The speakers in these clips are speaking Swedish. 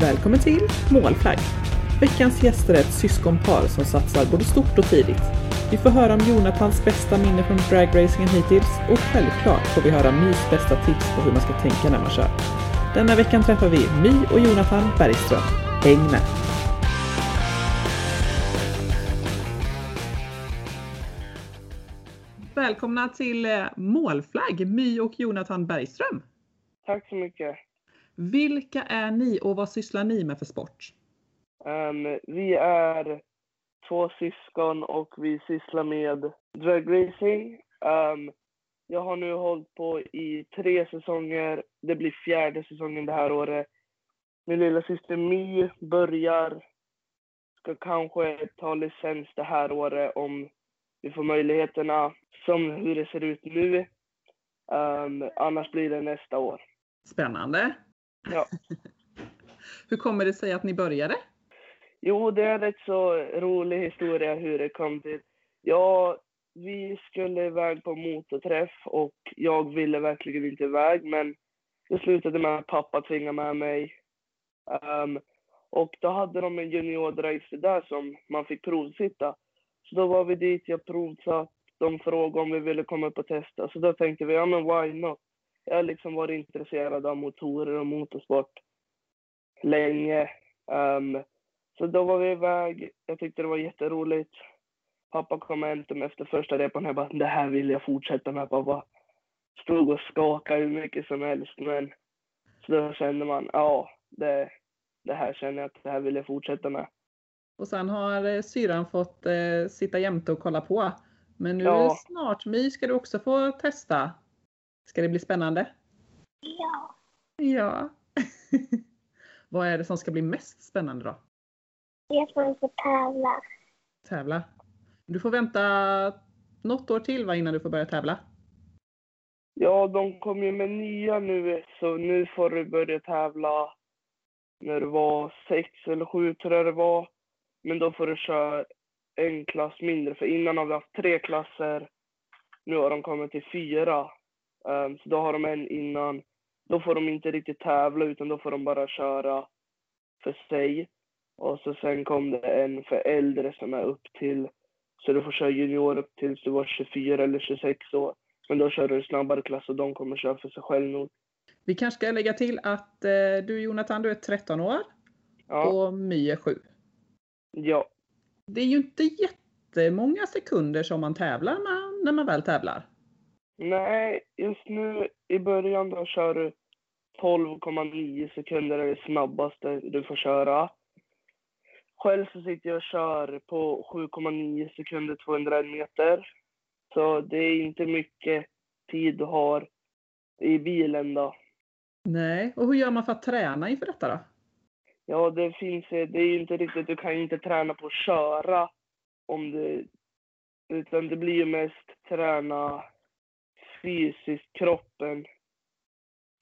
Välkommen till Målflagg! Veckans gäster är ett syskonpar som satsar både stort och tidigt. Vi får höra om Jonathans bästa minne från dragracingen hittills och självklart får vi höra Mys bästa tips på hur man ska tänka när man kör. Denna veckan träffar vi My och Jonathan Bergström. Häng med! Välkomna till eh, Målflagg, My och Jonathan Bergström. Tack så mycket. Vilka är ni och vad sysslar ni med för sport? Um, vi är två syskon och vi sysslar med dragracing. Um, jag har nu hållit på i tre säsonger. Det blir fjärde säsongen det här året. Min lilla syster My börjar, ska kanske ta licens det här året om vi får möjligheterna som hur det ser ut nu. Um, annars blir det nästa år. Spännande! Ja. hur kommer det sig att ni började? Jo, det är en rätt så rolig historia hur det kom till. Ja, vi skulle iväg på motorträff och jag ville verkligen inte iväg, men det slutade med att pappa tvingade med mig. Um, och då hade de en juniorrace där som man fick provsitta. Så då var vi dit, jag provsatt, de frågade om vi ville komma upp och testa. Så då tänkte vi, ja men why not? Jag har liksom varit intresserad av motorer och motorsport länge. Um, så då var vi iväg. Jag tyckte det var jätteroligt. Pappa kom hem till mig efter första repan. Jag bara, det här vill jag fortsätta med. Pappa stod och skakade hur mycket som helst. Men så då kände man, ja, det, det här känner jag att det här vill jag fortsätta med. Och sen har eh, syran fått eh, sitta jämte och kolla på. Men nu ja. snart, My, ska du också få testa. Ska det bli spännande? Ja. Ja. Vad är det som ska bli mest spännande då? Jag får få tävla. Tävla? Du får vänta något år till va, innan du får börja tävla? Ja, de kom ju med nya nu, så nu får du börja tävla när du var sex eller sju tror jag det var. Men då får du köra en klass mindre, för innan har vi haft tre klasser. Nu har de kommit till fyra. Um, så då har de en innan. Då får de inte riktigt tävla, utan då får de bara köra för sig. Och så sen kom det en för äldre som är upp till, så du får köra junior upp tills du var 24 eller 26 år. Men då kör du en snabbare klass och de kommer köra för sig själv nog. Vi kanske ska lägga till att eh, du Jonathan, du är 13 år ja. och My är 7. Ja. Det är ju inte jättemånga sekunder som man tävlar med när man väl tävlar. Nej, just nu i början då kör du 12,9 sekunder är det snabbaste du får köra. Själv så sitter jag och kör på 7,9 sekunder 201 meter. Så det är inte mycket tid du har i bilen då. Nej, och hur gör man för att träna inför detta då? Ja, det finns det är inte riktigt, du kan ju inte träna på att köra om det, utan det blir ju mest träna fysiskt, kroppen.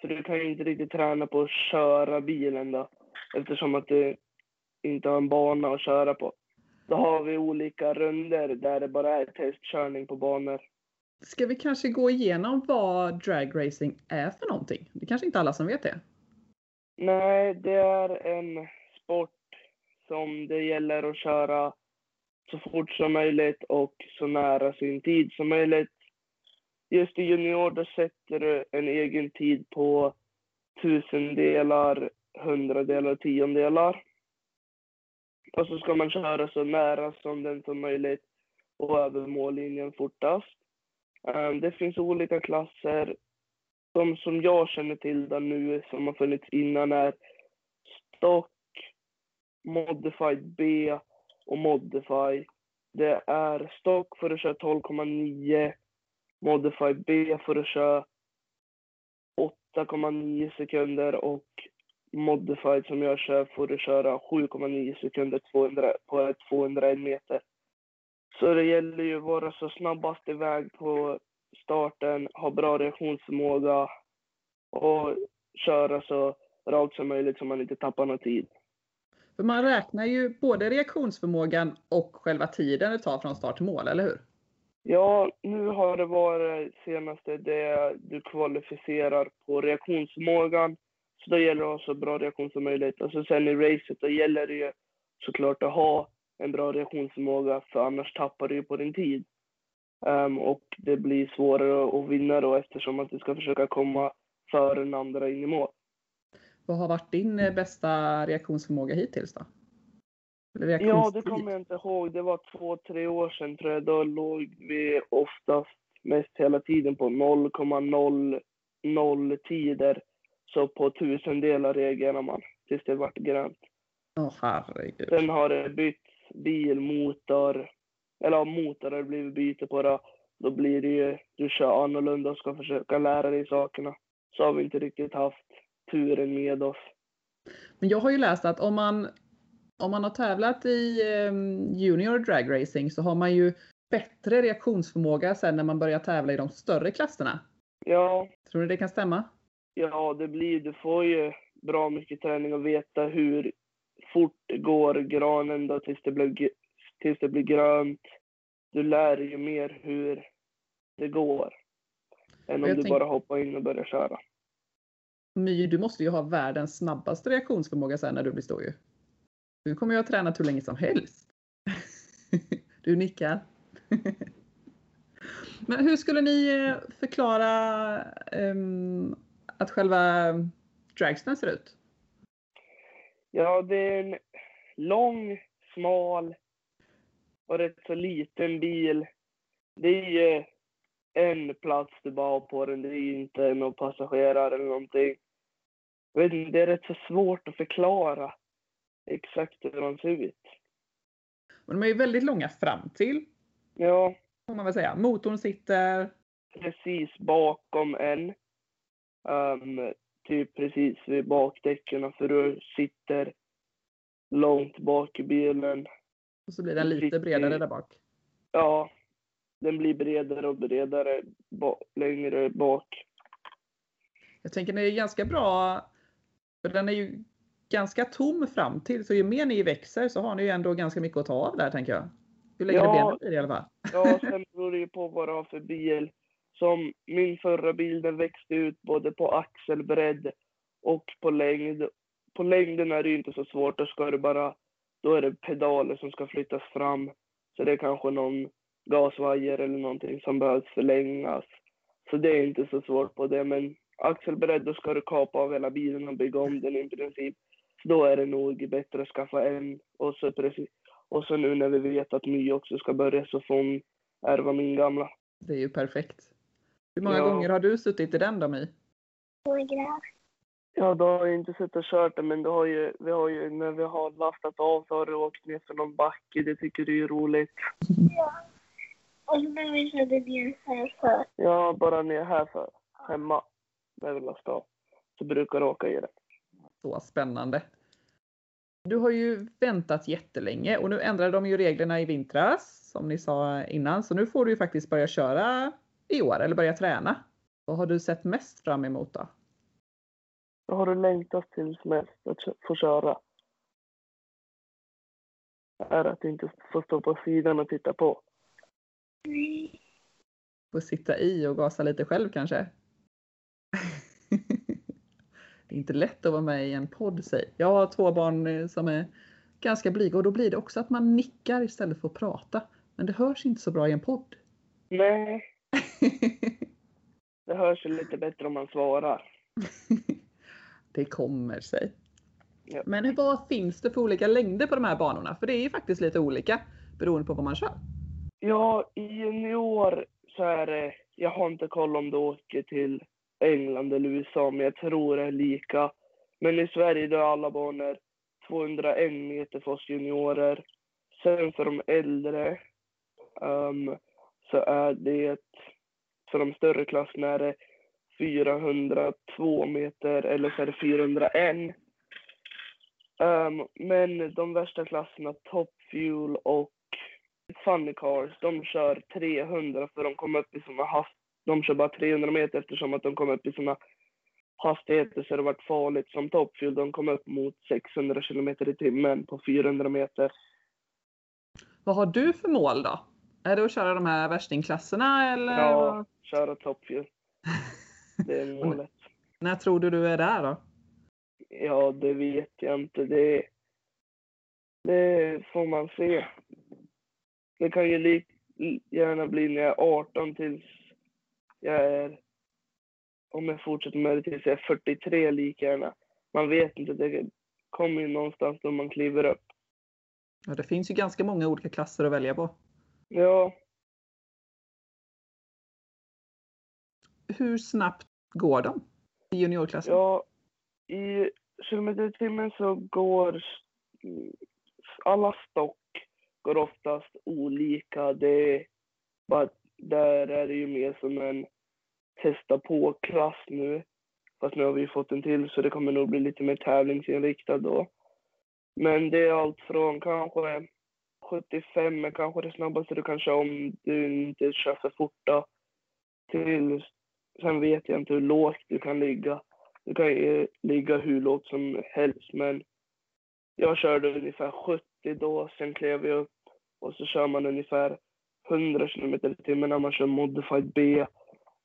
Så du kan ju inte riktigt träna på att köra bilen då, eftersom att du inte har en bana att köra på. Då har vi olika runder där det bara är testkörning på banor. Ska vi kanske gå igenom vad dragracing är för någonting? Det är kanske inte alla som vet det? Nej, det är en sport som det gäller att köra så fort som möjligt och så nära sin tid som möjligt. Just i junior då sätter du en egen tid på tusendelar, hundradelar och tiondelar. Och så ska man köra så nära som den som möjligt och över mållinjen fortast. Um, det finns olika klasser. De som jag känner till där nu, som har funnits innan, är Stock, Modified B och Modify. Det är Stock för att köra 12,9, Modified B för att köra 8,9 sekunder och modified som jag kör får du köra 7,9 sekunder 200, på 201 meter. Så det gäller ju att vara så snabbast iväg på starten, ha bra reaktionsförmåga och köra så rakt som möjligt så man inte tappar någon tid. För man räknar ju både reaktionsförmågan och själva tiden det tar från start till mål, eller hur? Ja, nu har det varit senaste det du kvalificerar på reaktionsförmågan Så då gäller det att ha så bra reaktion som möjligt. Och så sen i racet, då gäller det ju såklart att ha en bra reaktionsförmåga, för annars tappar du ju på din tid. Um, och det blir svårare att vinna då eftersom att du ska försöka komma före den andra in i mål. Vad har varit din eh, bästa reaktionsförmåga hittills då? Ja, det kommer jag inte ihåg. Det var två, tre år sedan tror jag. Då låg vi oftast mest hela tiden på 0,00 tider. Så på tusendelar reagerar man tills det vart grönt. Åh oh, herregud. Sen har det bytts bil, motor. Eller motor har det blivit byte på då. Då blir det ju, du kör annorlunda och ska försöka lära dig sakerna. Så har vi inte riktigt haft turen med oss. Men jag har ju läst att om man, om man har tävlat i um, junior dragracing så har man ju bättre reaktionsförmåga sen när man börjar tävla i de större klasserna. Ja. Tror du det kan stämma? Ja, det blir, du får ju bra mycket träning och veta hur fort går granen då tills det, blir, tills det blir grönt. Du lär dig ju mer hur det går. Än om du tänk... bara hoppar in och börjar köra. My, du måste ju ha världens snabbaste reaktionsförmåga sen när du blir stor ju. Nu kommer jag ha tränat hur länge som helst. du nickar. Men hur skulle ni eh, förklara um, att själva ehm, dragstern ser ut? Ja, det är en lång, smal och rätt så liten bil. Det är ju en plats du bara har på den. Det är inte någon passagerare eller någonting. Det är rätt så svårt att förklara exakt hur de ser ut. Men de är ju väldigt långa fram till. Ja. Får man väl säga. Motorn sitter? Precis bakom en. Um, typ precis vid bakdäcken för du sitter långt bak i bilen. Och så blir den lite bredare där bak? Ja, den blir bredare och bredare ba längre bak. Jag tänker den är ganska bra, för den är ju ganska tom fram till så ju mer ni växer så har ni ju ändå ganska mycket att ta av där tänker jag. Ju längre ja, benen blir i alla fall. Ja, sen beror det ju på vad du har för bil. Som min förra bil, den växte ut både på axelbredd och på längd. På längden är det ju inte så svårt, då ska det bara, då är det pedaler som ska flyttas fram. Så det är kanske någon gasvajer eller någonting som behövs förlängas. Så det är inte så svårt på det, men axelbredd, då ska du kapa av hela bilen och bygga om den i princip. Så då är det nog bättre att skaffa en. Och så, precis, och så nu när vi vet att My också ska börja så får hon ärva min gamla. Det är ju perfekt. Hur många ja. gånger har du suttit i den då My? Några. Ja, då har jag inte suttit och kört den, men det har ju, vi har ju, när vi har lastat av så har du åkt ner för någon backe. Det tycker du är roligt. Ja. Och så när vi körde ner härför. Ja, bara ner härför. Hemma. När vi lastar av. Så brukar du åka i den. Så spännande. Du har ju väntat jättelänge och nu ändrade de ju reglerna i vintras som ni sa innan. Så nu får du ju faktiskt börja köra i år eller börja träna. Vad har du sett mest fram emot då? Vad har du längtat till mest att få köra? Är att inte få stå på sidan och titta på. Få sitta i och gasa lite själv kanske? Det är inte lätt att vara med i en podd, säg. Jag har två barn eh, som är ganska blyga och då blir det också att man nickar istället för att prata. Men det hörs inte så bra i en podd. Nej. det hörs ju lite bättre om man svarar. det kommer sig. Ja. Men vad finns det för olika längder på de här banorna? För det är ju faktiskt lite olika beroende på vad man kör. Ja, i junior så är det, jag har inte koll om du åker till England eller USA, men jag tror det är lika. Men i Sverige då är alla banor 201 meter för oss juniorer. Sen för de äldre um, så är det, för de större klasserna är det 402 meter eller så är det 401. Um, ehm, men de värsta klasserna, Top Fuel och Funny Cars, de kör 300 för de kommer upp i såna hast... De kör bara 300 meter eftersom att de kommer upp i såna hastigheter så det varit farligt. Som Top Fuel, de kom upp mot 600 kilometer i timmen på 400 meter. Vad har du för mål då? Är det att köra de här värstingklasserna eller? Ja, köra Top Fuel. Det är målet. När tror du du är där då? Ja, det vet jag inte. Det, det får man se. Det kan ju lik, gärna bli när jag är 18 tills jag är, om jag fortsätter med det tills jag är 43 lika gärna. Man vet inte, det kommer ju någonstans då man kliver upp. Ja, det finns ju ganska många olika klasser att välja på. Ja, Hur snabbt går de i juniorklassen? ja i kilometer i timmen så går alla stock går oftast olika. Det är bara, där är det ju mer som en testa på-klass nu. Fast nu har vi fått en till så det kommer nog bli lite mer tävlingsinriktad då. Men det är allt från kanske 75 är kanske det snabbaste du kan köra om du inte kör för fort då. Till, sen vet jag inte hur lågt du kan ligga. Du kan ju ligga hur lågt som helst men jag körde ungefär 70 då, sen klev jag upp och så kör man ungefär 100 km i timmen när man kör modified B.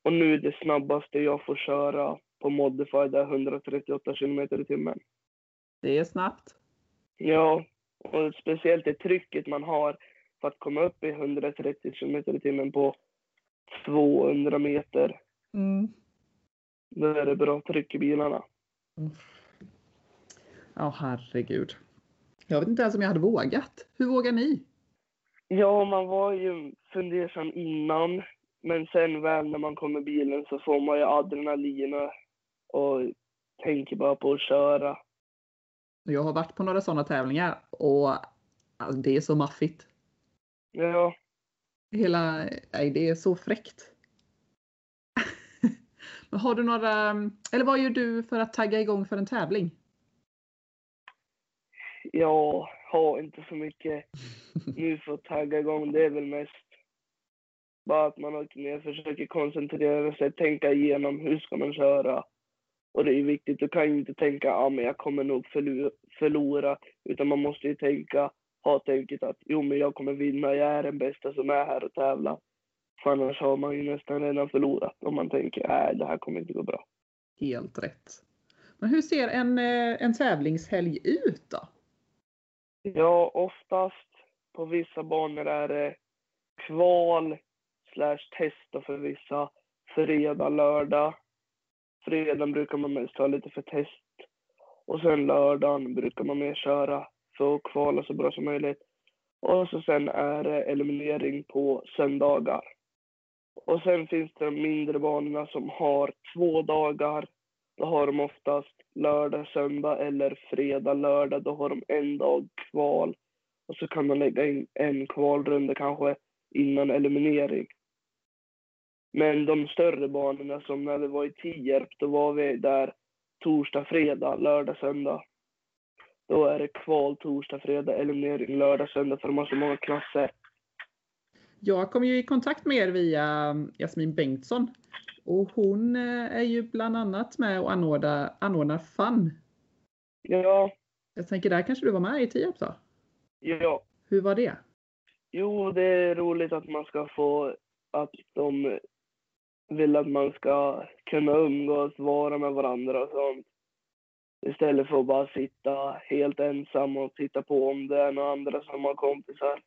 Och nu det snabbaste jag får köra på modified är 138 km i timmen. Det är snabbt. Ja, och speciellt det trycket man har för att komma upp i 130 km i timmen på 200 meter. Mm. Då är det bra tryck i bilarna. Ja, herregud. Jag vet inte ens om jag hade vågat. Hur vågar ni? Ja, man var ju fundersam innan, men sen väl när man kommer bilen så får man ju adrenalin och, och tänker bara på att köra. Jag har varit på några sådana tävlingar och alltså, det är så maffigt. Ja, Hela, nej det är så fräckt. Har du några, eller vad gör du för att tagga igång för en tävling? jag har inte så mycket nu för att tagga igång. Det är väl mest bara att man åker ner, försöker koncentrera sig, tänka igenom hur ska man köra. Och det är viktigt, du kan ju inte tänka att ah, men jag kommer nog förlora, utan man måste ju tänka, ha tänket att jo men jag kommer vinna, jag är den bästa som är här och tävlar. För annars har man ju nästan redan förlorat om man tänker nej det här kommer inte gå bra. Helt rätt. Men hur ser en, eh, en tävlingshelg ut då? Ja, oftast på vissa banor är det kval slash test för vissa. Fredag, lördag. Fredagen brukar man mest ha lite för test. Och sen lördagen brukar man mer köra för att kvala så bra som möjligt. Och så sen är det eliminering på söndagar. Och sen finns det de mindre banorna som har två dagar. Då har de oftast lördag, söndag eller fredag, lördag. Då har de en dag kval. Och så kan man lägga in en kvalrunda kanske innan eliminering. Men de större banorna som när vi var i Tierp, då var vi där torsdag, fredag, lördag, söndag. Då är det kval torsdag, fredag, eliminering lördag, söndag för de har så många klasser. Jag kom ju i kontakt med er via Jasmin Bengtsson och hon eh, är ju bland annat med och anordnar, anordnar FUN. Ja, Jag tänker där kanske du var med i Tierp då? ja. Hur var det? Jo, det är roligt att man ska få, att de vill att man ska kunna umgås, vara med varandra och sånt. Istället för att bara sitta helt ensam och titta på om det är några andra som har kompisar.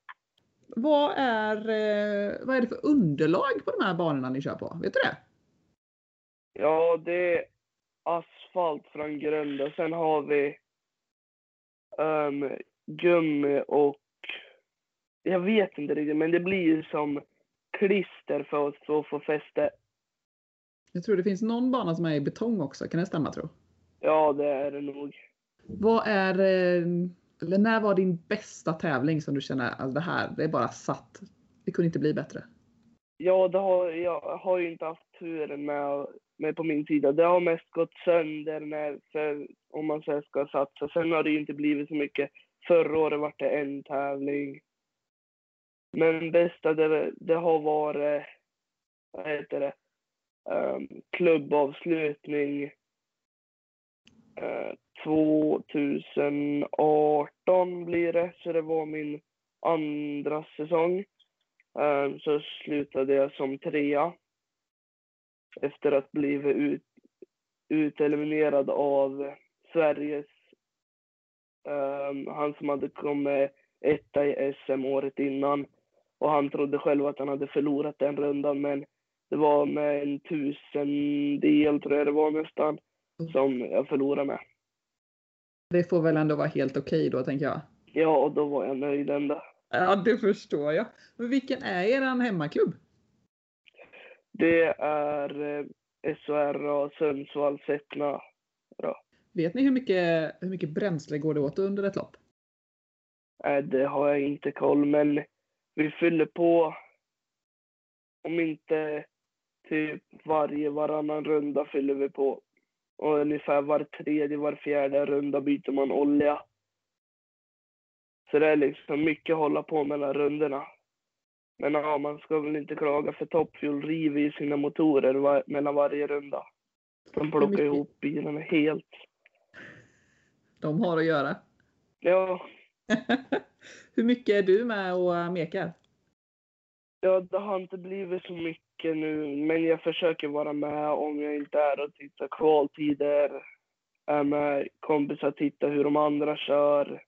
Vad är, eh, vad är det för underlag på de här banorna ni kör på? Vet du det? Ja, det är asfalt från grunden. Sen har vi um, gummi och jag vet inte riktigt, men det blir ju som klister för att få, fäste. Jag tror det finns någon bana som är i betong också. Kan det stämma tro? Ja, det är det nog. Vad är, eh, eller när var din bästa tävling som du känner, alltså det här, det är bara satt. Det kunde inte bli bättre. Ja, det har, jag har ju inte haft turen med, med på min sida. Det har mest gått sönder när, för, om man så ska satsa. Sen har det ju inte blivit så mycket. Förra året var det en tävling. Men bästa det, det har varit, vad heter det, um, klubbavslutning eh, uh, 2018 blir det. Så det var min andra säsong. Um, så slutade jag som trea. Efter att blivit ut, uteliminerad av Sveriges, ehm, han som hade kommit etta i SM året innan. Och han trodde själv att han hade förlorat den rundan, men det var med en tusendel, tror jag det var nästan, som jag förlorade med. Det får väl ändå vara helt okej då, tänker jag. Ja, och då var jag nöjd ändå. Ja, det förstår jag. Men vilken är er hemmaklubb? Det är eh, SHR Sundsvall Sättna. Vet ni hur mycket, hur mycket bränsle går det åt under ett lopp? Nej, det har jag inte koll, men vi fyller på om inte typ varje, varannan runda fyller vi på. Och ungefär var tredje, var fjärde runda byter man olja. Så det är liksom mycket att hålla på mellan rundorna. Men ja, man ska väl inte klaga för Top Fuel river ju sina motorer var, mellan varje runda. De plockar mycket? ihop bilarna helt. De har att göra. Ja, hur mycket är du med och mekar? ja, det har inte blivit så mycket nu, men jag försöker vara med om jag inte är och tittar kvaltider. Är med kompisar och tittar hur de andra kör.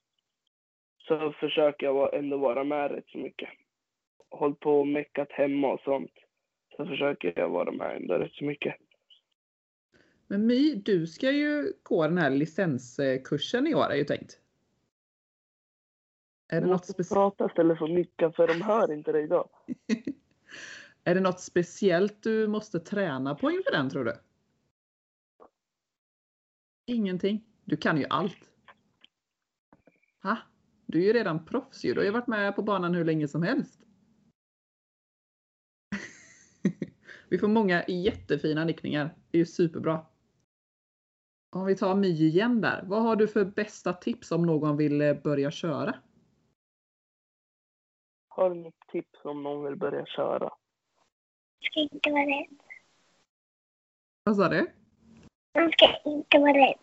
Så försöker jag ändå vara med rätt så mycket. Hållit på och meckat hemma och sånt. Så försöker jag vara med ändå rätt så mycket. Men My, du ska ju gå den här licenskursen i år är ju tänkt. Är det, något måste speci- prata istället för mycket för de hör inte dig idag. är det något speciellt du måste träna på inför den tror du? Ingenting. Du kan ju allt. Ha? Du är ju redan proffs ju. Du har ju varit med på banan hur länge som helst. Vi får många jättefina nickningar. Det är ju superbra. Om vi tar My igen där. Vad har du för bästa tips om någon vill eh, börja köra? Har du något tips om någon vill börja köra? ska inte vara rädd. Vad sa du? Man ska inte vara rädd.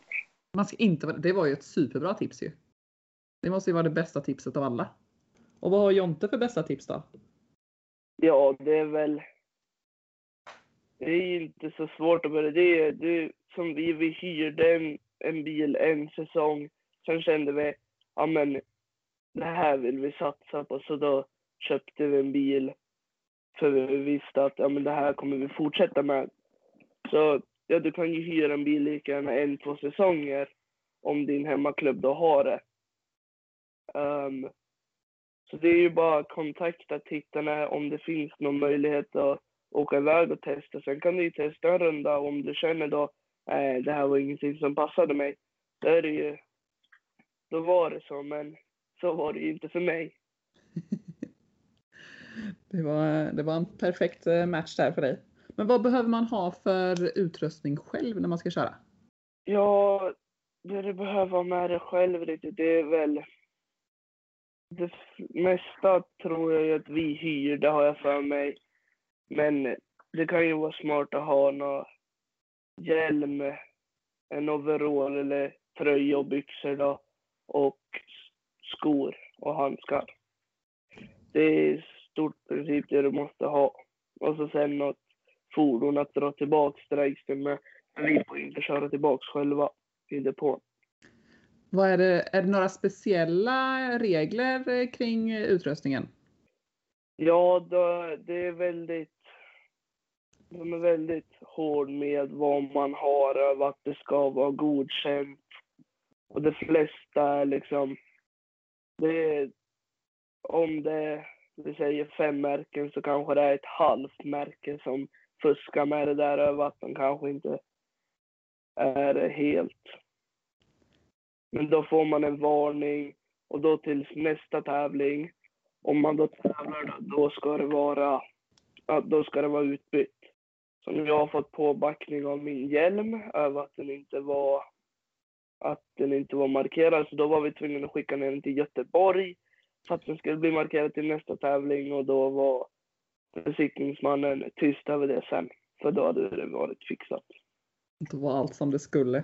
Man ska inte vara, det var ju ett superbra tips ju. Det måste ju vara det bästa tipset av alla. Och vad har Jonte för bästa tips då? Ja, det är väl... Det är ju inte så svårt att börja. Det är, det är som vi, vi hyrde en, en bil en säsong. Sen kände vi, ja men det här vill vi satsa på. Så då köpte vi en bil. För vi visste att ja, men det här kommer vi fortsätta med. Så ja, du kan ju hyra en bil lika gärna en, två säsonger. Om din hemmaklubb då har det. Um, så det är ju bara att kontakta tittarna om det finns någon möjlighet att åka iväg och testa. Sen kan du testa en runda om du känner då nej, det här var ingenting som passade mig. Då är det ju, då var det så, men så var det ju inte för mig. Det var, det var en perfekt eh, match där för dig. Men vad behöver man ha för utrustning själv när man ska köra? Ja, det du behöver ha med dig själv lite, det är väl det mesta tror jag att vi hyr, det har jag för mig. Men det kan ju vara smart att ha någon hjälm, en overall eller tröja och byxor då. Och skor och handskar. Det är stort princip det du måste ha. Och så sen något fordon att dra tillbaks dragsten med. Men vi får inte köra tillbaks själva i depån. Vad är, det, är det några speciella regler kring utrustningen? Ja, det är väldigt... De är väldigt hård med vad man har och att det ska vara godkänt. Och de flesta är liksom... Det är, om det, vi säger fem märken så kanske det är ett halvt märke som fuskar med det där över att de kanske inte är helt. Men då får man en varning och då tills nästa tävling om man då tävlar, då, ska det vara, då ska det vara utbytt. Nu jag har fått påbackning av min hjälm över att den inte var, att den inte var markerad. Så då var vi tvungna att skicka ner den till Göteborg för att den skulle bli markerad till nästa tävling och då var besiktningsmannen tyst över det sen. För då hade det varit fixat. Det var allt som det skulle.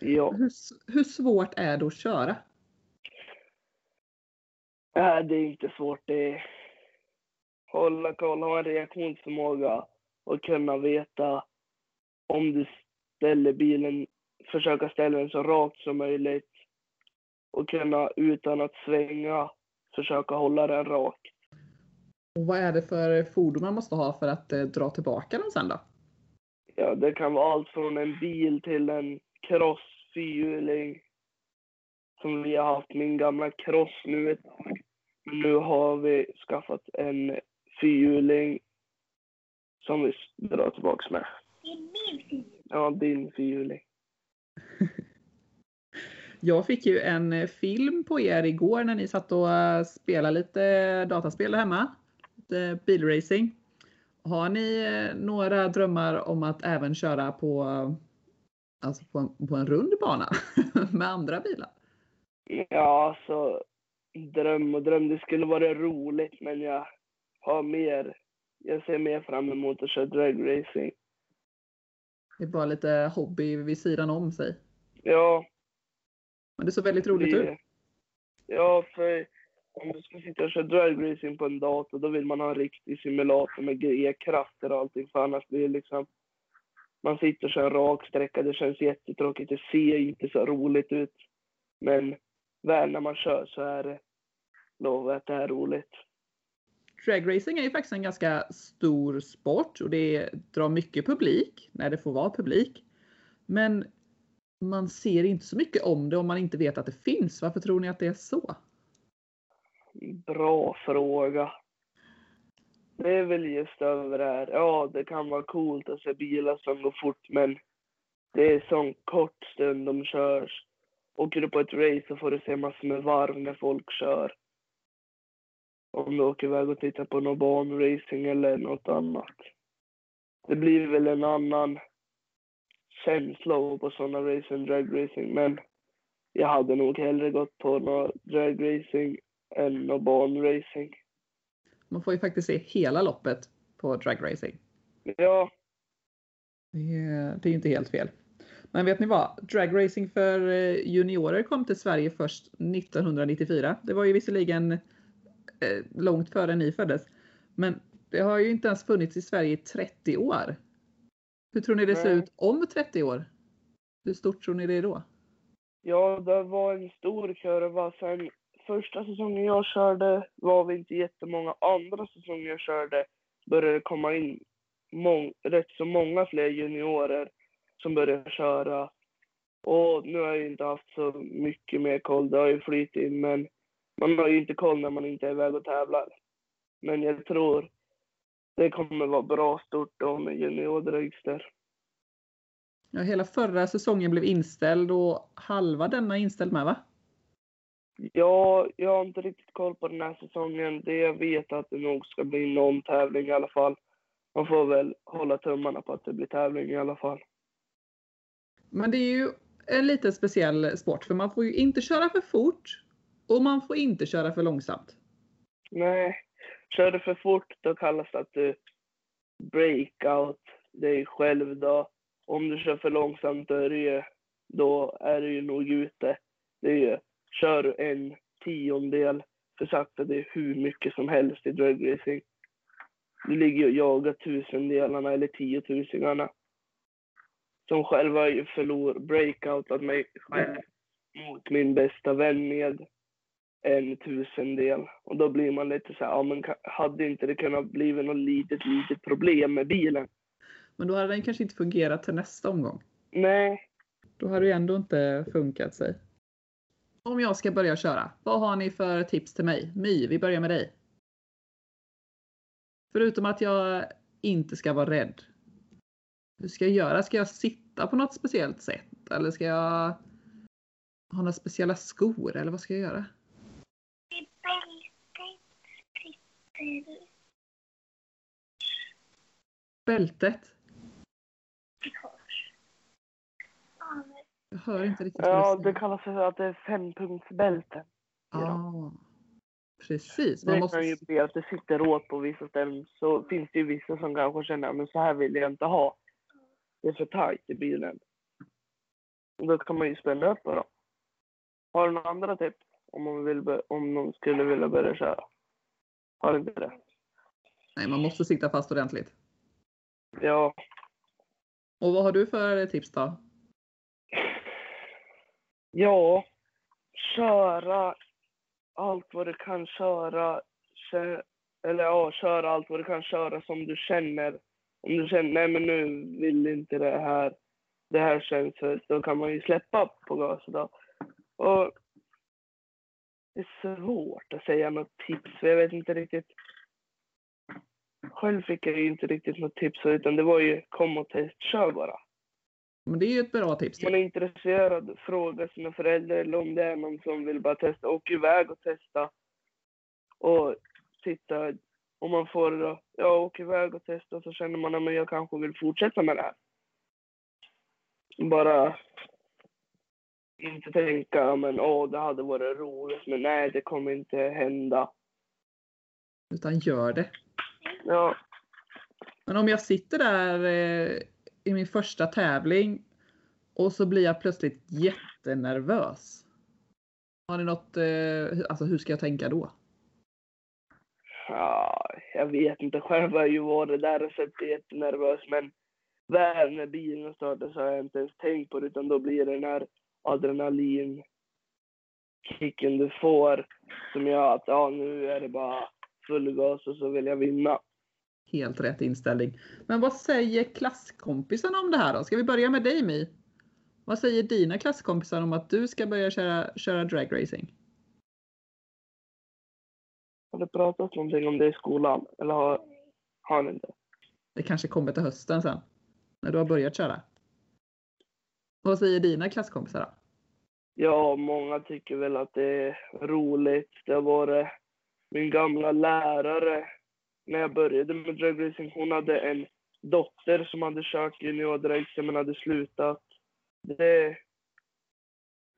Ja, Hur, hur svårt är det att köra? äh, det är inte svårt. Det är hålla koll, ha en reaktionsförmåga och kunna veta om du ställer bilen försöka ställa den så rakt som möjligt och kunna utan att svänga försöka hålla den rak. Och vad är det för fordon man måste ha för att eh, dra tillbaka den sen då? Ja, det kan vara allt från en bil till en cross fyrhjuling. Som vi har haft min gamla cross nu ett tag. Nu har vi skaffat en fyrhjuling som vi drar tillbaks med. Det är min film. Ja, din fyrhjuling. Jag fick ju en eh, film på er igår när ni satt och eh, spelade lite dataspel där hemma. Lite bilracing. Har ni eh, några drömmar om att även köra på, alltså på, en, på en rund bana med andra bilar? Ja, alltså dröm och dröm. Det skulle vara roligt, men jag har mer. Jag ser mer fram emot att köra dragracing. Det är bara lite hobby vid sidan om sig. Ja, Men det såg väldigt roligt det- ut. Ja, för om du ska sitta och köra dragracing på en dator, då vill man ha en riktig simulator med G-krafter och allting, för annars blir det liksom... Man sitter och kör en rak sträcka, det känns jättetråkigt, det ser inte så roligt ut. Men väl när man kör så är det, lovar att det är roligt. Dragracing är ju faktiskt en ganska stor sport och det drar mycket publik när det får vara publik. Men man ser inte så mycket om det om man inte vet att det finns. Varför tror ni att det är så? Bra fråga. Det är väl just över det här. Ja, det kan vara coolt att se bilar som går fort, men det är sån kort stund de körs. Åker du på ett race så får du se massor med varv när folk kör. Om du åker iväg och tittar på någon banracing eller något annat. Det blir väl en annan känsla att på sådana race än dragracing, men jag hade nog hellre gått på någon dragracing än någon banracing. Man får ju faktiskt se hela loppet på dragracing. Ja, Det är, det är ju inte helt fel. Men vet ni vad? Dragracing för eh, juniorer kom till Sverige först 1994. Det var ju visserligen långt före ni föddes. Men det har ju inte ens funnits i Sverige i 30 år. Hur tror ni det ser ut om 30 år? Hur stort tror ni det är då? ja, det var en stor kurva. Sen första säsongen jag körde var vi inte jättemånga. Andra säsongen jag körde började det komma in mång- rätt så många fler juniorer som började köra. Och nu har jag inte haft så mycket mer koll. Det har ju flyttat in, men man har ju inte koll när man inte är iväg och tävlar. Men jag tror det kommer vara bra stort då med juniordragster. Ja, hela förra säsongen blev inställd och halva denna är inställd med va? Ja, jag har inte riktigt koll på den här säsongen. Det jag vet att det nog ska bli någon tävling i alla fall. Man får väl hålla tummarna på att det blir tävling i alla fall. Men det är ju en lite speciell sport för man får ju inte köra för fort och man får inte köra för långsamt. Nej, kör du för fort då kallas det att du breakout dig själv då. Om du kör för långsamt då är, du ju, då är du ju nog ute. Det är ju, kör du en tiondel för sakta, det är hur mycket som helst i dragracing. Du ligger och jagar tusendelarna eller tiotusingarna. Som själv har ju förlorat, breakoutat mig själv mot min bästa vän med en tusendel. Och då blir man lite så här, ja men hade inte det kunnat bli något litet, litet problem med bilen? Men då hade den kanske inte fungerat till nästa omgång. Nej, Då hade det ändå inte funkat sig. Om jag ska börja köra, vad har ni för tips till mig? My, vi börjar med dig. Förutom att jag inte ska vara rädd. Hur ska jag göra? Ska jag sitta på något speciellt sätt? Eller ska jag ha några speciella skor? Eller vad ska jag göra? Det är bältet sitter Bältet? Ja, Jag hör inte riktigt ja det kallas för att det är fempunktsbälte. Ah, precis. Det Man måste... kan ju bli att det sitter åt på vissa ställen. Så finns det ju vissa som kanske känner, men så här vill jag inte ha. Det är för tajt i bilen. Och Då kan man ju spänna upp på dem. Har du några andra tips? Om man, vill, om någon skulle vilja börja köra? Har inte det? Nej, man måste sitta fast ordentligt. Ja, Och vad har du för tips då? Ja, köra allt vad du kan köra. Eller ja, köra allt vad du kan köra som du känner. Om du känner, nej men nu vill inte det här, det här känns då kan man ju släppa på gasen då. Och det är svårt att säga något tips, för jag vet inte riktigt. Själv fick jag ju inte riktigt något tips, utan det var ju kom och test, kör bara. Men det är ju ett bra tips. Om man är intresserad, fråga sina föräldrar eller om det är någon som vill bara testa. Åk iväg och testa. Och titta om man får då, ja, åk iväg och testa så känner man att jag kanske vill fortsätta med det här. Bara inte tänka, men åh, det hade varit roligt, men nej, det kommer inte hända. Utan gör det. Ja, Men om jag sitter där eh, i min första tävling och så blir jag plötsligt jättenervös. Har ni något, eh, alltså hur ska jag tänka då? ja, jag vet inte. Själv har jag ju varit där och sett jättenervös, men väl när bilen startar så har jag inte ens tänkt på det, utan då blir det den här adrenalinkicken du får som gör att ja, nu är det bara full gas och så vill jag vinna. Helt rätt inställning. Men vad säger klasskompisarna om det här då? Ska vi börja med dig My? Vad säger dina klasskompisar om att du ska börja köra, köra dragracing? Har du pratat någonting om det i skolan? Eller har, har ni inte? Det kanske kommer till hösten sen. När du har börjat köra. Vad säger dina klasskompisar då? Ja, många tycker väl att det är roligt. Det har varit min gamla lärare när jag började med dragracing. Hon hade en dotter som hade kört juniordragster men hade slutat. Det,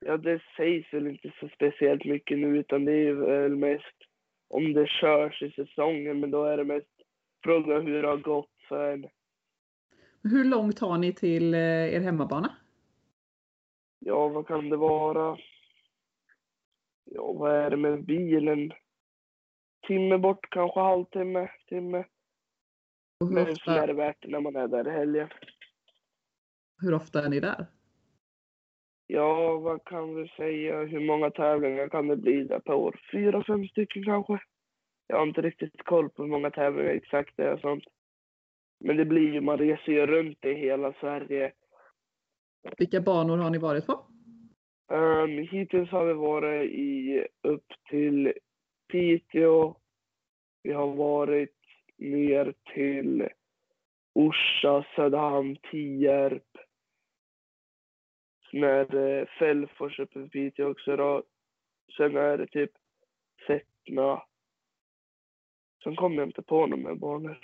ja, det sägs väl inte så speciellt mycket nu utan det är väl mest om det körs i säsongen men då är det mest fråga hur det har gått för en. Hur långt har ni till eh, er hemmabana? Ja, vad kan det vara? Ja, vad är det med bilen? Timme bort, kanske halvtimme, timme. Och hur, Men så är ofta, det värt när man är där i helgen. hur ofta är ni där? Ja, vad kan vi säga? Hur många tävlingar kan det bli där per år? Fyra, fem stycken kanske? Jag har inte riktigt koll på hur många tävlingar exakt det är och sånt. Men det blir ju, man reser ju runt i hela Sverige. Vilka banor har ni varit på? Um, hittills har vi varit i upp till Piteå. Vi har varit ner till Orsa, Söderhamn, Tierp. Sen är det Fällfors uppe i Piteå också då. Sen är det typ Sättna. Sen kommer jag inte på några mer banor.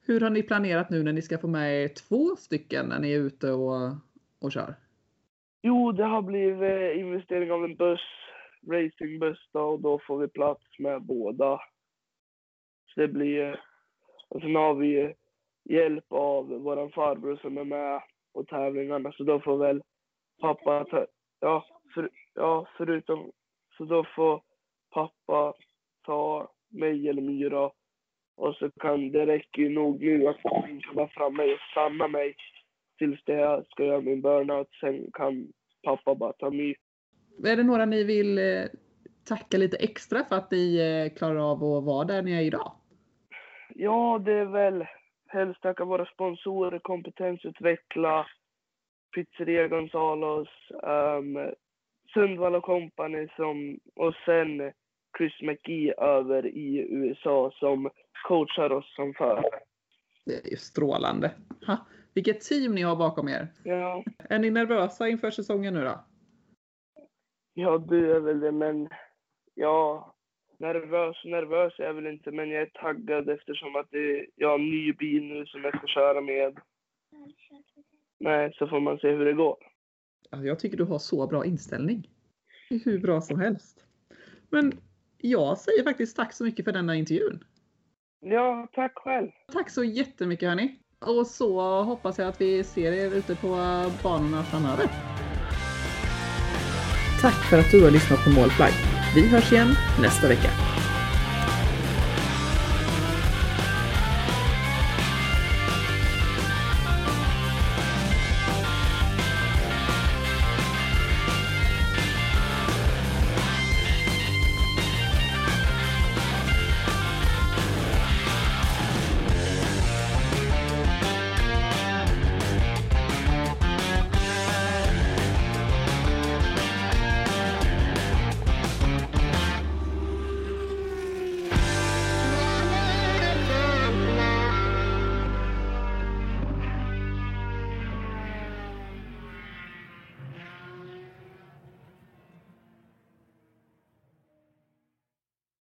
Hur har ni planerat nu när ni ska få med er två stycken när ni är ute och, och kör? Jo, det har blivit eh, investering av en buss, racingbuss då, och då får vi plats med båda. Så det blir, eh, och sen har vi hjälp av vår farbror som är med på tävlingarna, så då får väl pappa ta, ja, för, ja, förutom, så då får pappa ta mig eller Myra och så kan, det räcker ju nog nu att han kan vara framme och stanna mig tills det jag ska göra min burnout. Sen kan pappa bara ta My. Är det några ni vill eh, tacka lite extra för att ni eh, klarar av att vara där ni är idag? Ja, det är väl helst tacka våra sponsorer, kompetensutveckla, Pizzeria Gonzalos, um, Sundvall Company som, och sen Chris McGee över i USA som coachar oss som förare. Det är ju strålande. Ha, vilket team ni har bakom er. Ja, Är ni nervösa inför säsongen nu då? ja, du är väl det, men ja, nervös, nervös är jag väl inte, men jag är taggad eftersom att det, jag har en ny bil nu som jag ska köra med. Nej, så får man se hur det går. Ja, Jag tycker du har så bra inställning. Det hur bra som helst. Men jag säger faktiskt tack så mycket för denna intervjun. Ja, tack själv. Tack så jättemycket hörni. Och så hoppas jag att vi ser er ute på banorna framöver. Tack för att du har lyssnat på Målflagg. Vi hörs igen nästa vecka.